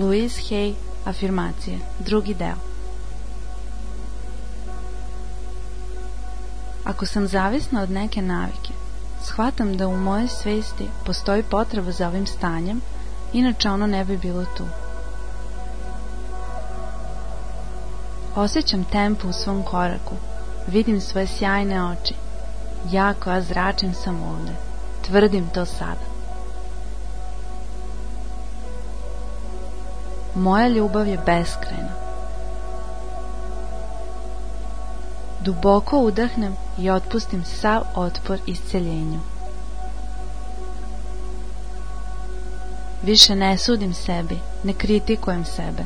Louise Hay, afirmacije, drugi deo. Ako sam zavisna od neke navike, shvatam da u mojoj svesti postoji potreba za ovim stanjem, inače ono ne bi bilo tu. Osjećam tempo u svom koraku, vidim svoje sjajne oči. Ja koja zračim sam ovde, tvrdim to sada. Moja ljubav je beskrajna. Duboko udahnem i otpustim sav otpor isceljenju. Više ne sudim sebi, ne kritikujem sebe.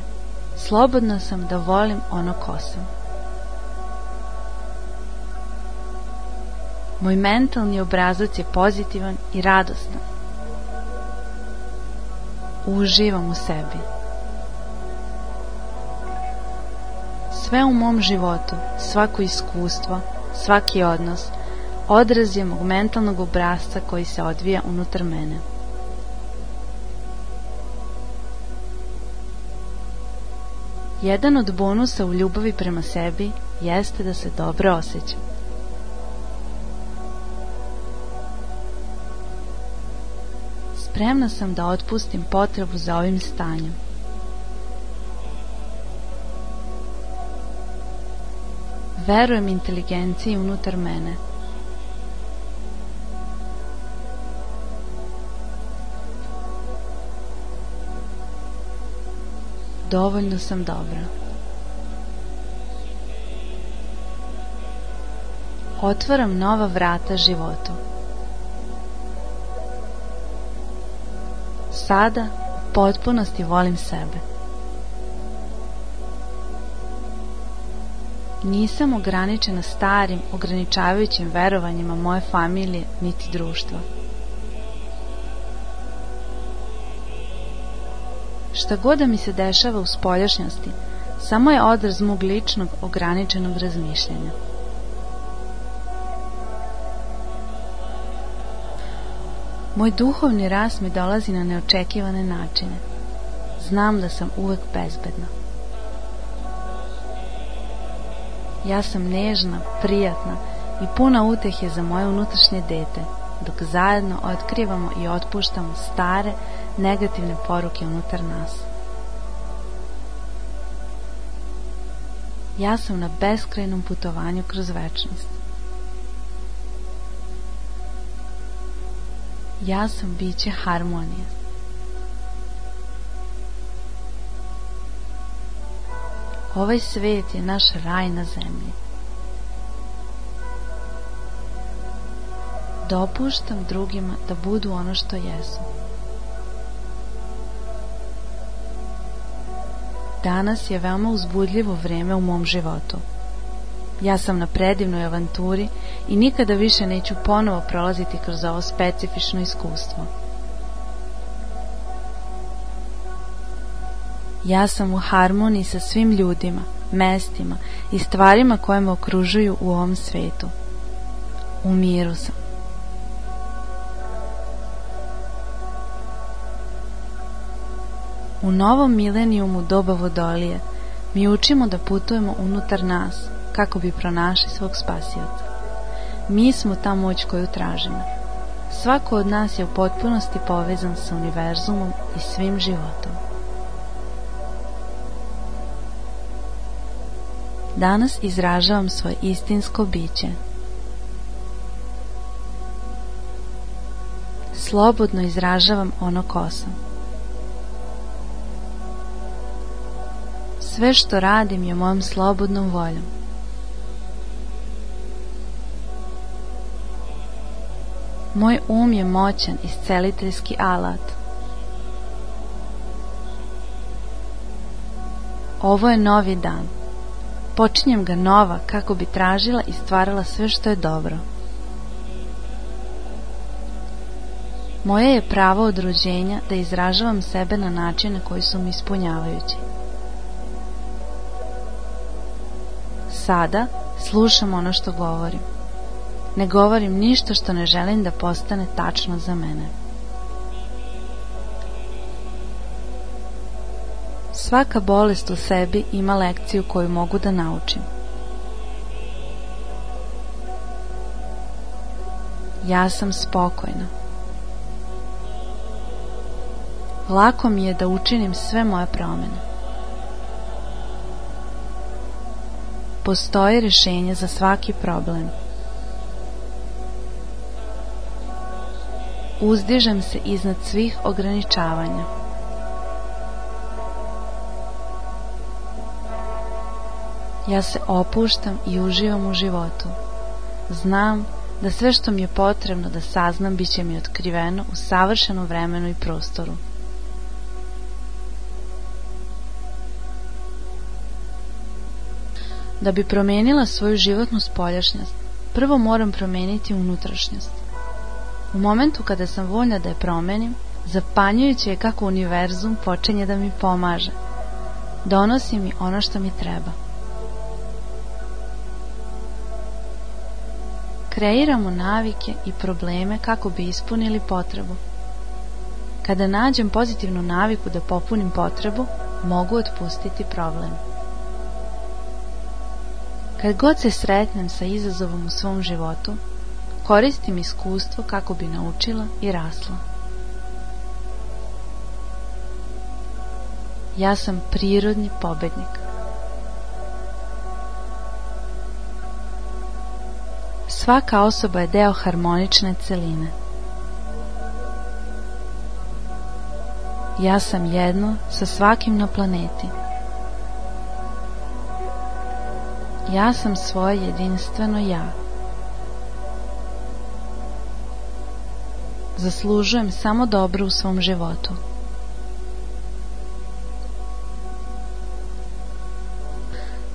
Slobodna sam da volim ono ko sam. Moj mentalni obrazac je pozitivan i radostan. Uživam u sebi. Sve u mom životu, svako iskustvo, svaki odnos, odraz je mog mentalnog obrazca koji se odvija unutar mene. Jedan od bonusa u ljubavi prema sebi jeste da se dobro osjećam. Spremna sam da otpustim potrebu za ovim stanjem. Verujem inteligenciji unutar mene. Dovoljno sam dobra. Otvaram nova vrata životu. Sada potpunosti volim sebe. Nisam ograničena starim, ograničavajućim verovanjima moje familije niti društva. Šta god da mi se dešava u spoljašnjosti, samo je odraz mog ličnog, ograničenog razmišljanja. Moj duhovni rast mi dolazi na neočekivane načine. Znam da sam uvek bezbedna. Ja sam nežna, prijatna i puna utehe za moje unutrašnje dete, dok zajedno otkrivamo i otpuštamo stare, negativne poruke unutar nas. Ja sam na beskrajnom putovanju kroz večnost. Ja sam biće harmonije. Ovaj svet je naš raj na zemlji. Dopuštam drugima da budu ono što jesu. Danas je veoma uzbudljivo vreme u mom životu. Ja sam na predivnoj avanturi i nikada više neću ponovo prolaziti kroz ovo specifično iskustvo. Ja sam u harmoniji sa svim ljudima, mestima i stvarima koje me okružuju u ovom svetu. U miru sam. U novom milenijumu doba vodolije mi učimo da putujemo unutar nas kako bi pronašli svog spasioca. Mi smo ta moć koju tražimo. Svako od nas je u potpunosti povezan sa univerzumom i svim životom. Danas izražavam svoje istinsko biće. Slobodno izražavam ono ko sam. Sve što radim je mojom slobodnom voljom. Moj um je moćan isceliteljski alat. Ovo je novi dan. Počinjem ga nova kako bi tražila i stvarala sve što je dobro. Moje je pravo od rođenja da izražavam sebe na načine koji su mi ispunjavajući. Sada slušam ono što govorim. Ne govorim ništa što ne želim da postane tačno za mene. Svaka bolest u sebi ima lekciju koju mogu da naučim. Ja sam spokojna. Lako mi je da učinim sve moje promene. Postoji rešenje za svaki problem. Uzdižem se iznad svih ograničavanja. Ja se opuštam i uživam u životu. Znam da sve što mi je potrebno da saznam bit će mi otkriveno u savršenom vremenu i prostoru. Da bi promenila svoju životnu spoljašnjost, prvo moram promeniti unutrašnjost. U momentu kada sam voljna da je promenim, zapanjujuće je kako univerzum počinje da mi pomaže. Donosi mi ono što mi treba. Kreiramo navike i probleme kako bi ispunili potrebu. Kada nađem pozitivnu naviku da popunim potrebu, mogu otpustiti problem. Kad god se sretnem sa izazovom u svom životu, koristim iskustvo kako bi naučila i rasla. Ja sam prirodni pobednik. Svaka osoba je deo harmonične celine. Ja sam jedno sa svakim na planeti. Ja sam svoje jedinstveno ja. Zaslužujem samo dobro u svom životu.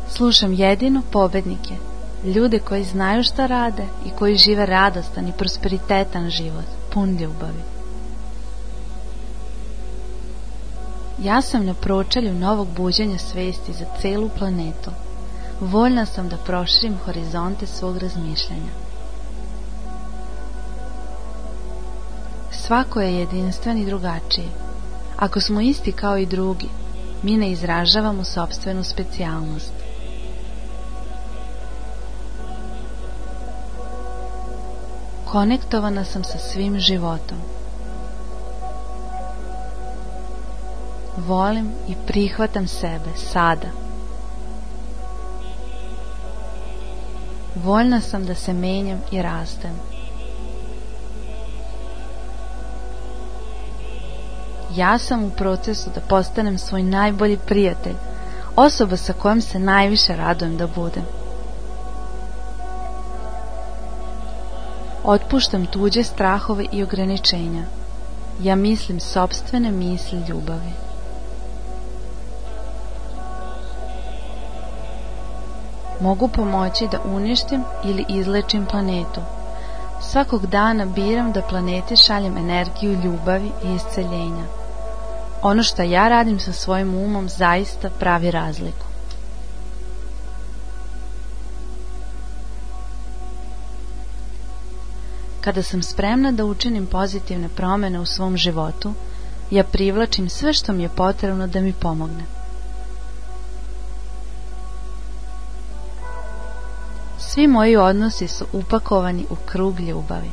Slušam jedino pobednike, ljude koji znaju šta rade i koji žive radostan i prosperitetan život, pun ljubavi. Ja sam na pročelju novog buđenja svesti za celu planetu. Voljna sam da proširim horizonte svog razmišljanja. Svako je jedinstven i drugačiji. Ako smo isti kao i drugi, mi ne izražavamo sobstvenu specijalnost. Konektovana sam sa svim životom. Volim i prihvatam sebe sada. Voljna sam da se menjam i rastem. Ja sam u procesu da postanem svoj najbolji prijatelj, osoba sa kojom se najviše radujem da budem. Otpuštam tuđe strahove i ograničenja. Ja mislim sobstvene misli ljubavi. Mogu pomoći da uništim ili izlečim planetu. Svakog dana biram da planeti šaljem energiju ljubavi i isceljenja. Ono što ja radim sa svojim umom zaista pravi razliku. Kada sam spremna da učinim pozitivne promene u svom životu, ja privlačim sve što mi je potrebno da mi pomogne. Svi moji odnosi su upakovani u krug ljubavi.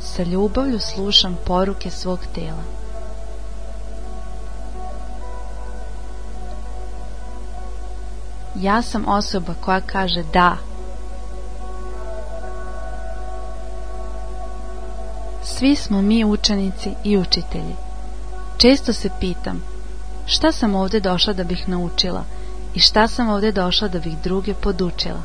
Sa ljubavlju slušam poruke svog tela. Ja sam osoba koja kaže da. Svi smo mi učenici i učitelji. Često se pitam, šta sam ovde došla da bih naučila i šta sam ovde došla da bih druge podučila.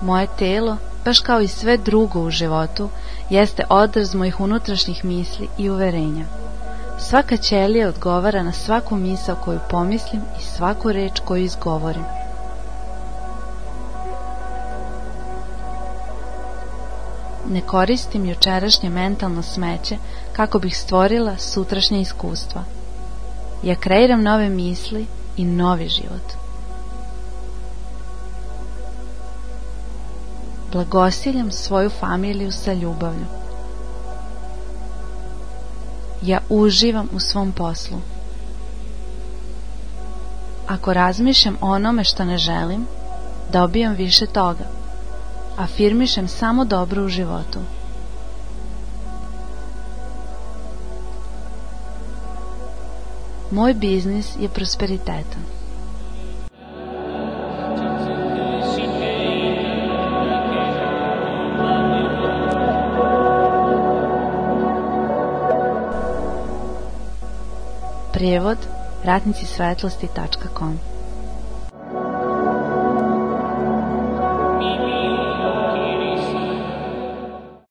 Moje telo, baš kao i sve drugo u životu, jeste odraz mojih unutrašnjih misli i uverenja. Svaka ćelija odgovara na svaku misao koju pomislim i svaku reč koju izgovorim. Ne koristim jučerašnje mentalno smeće kako bih stvorila sutrašnje iskustva. Ja kreiram nove misli i novi život. Blagosiljam svoju familiju sa ljubavlju. Ja uživam u svom poslu. Ako razmišljam o onome što ne želim, dobijam više toga. Afirmišem samo dobro u životu. Moj biznis je prosperitetan. Prijevod ratnici svetlosti.com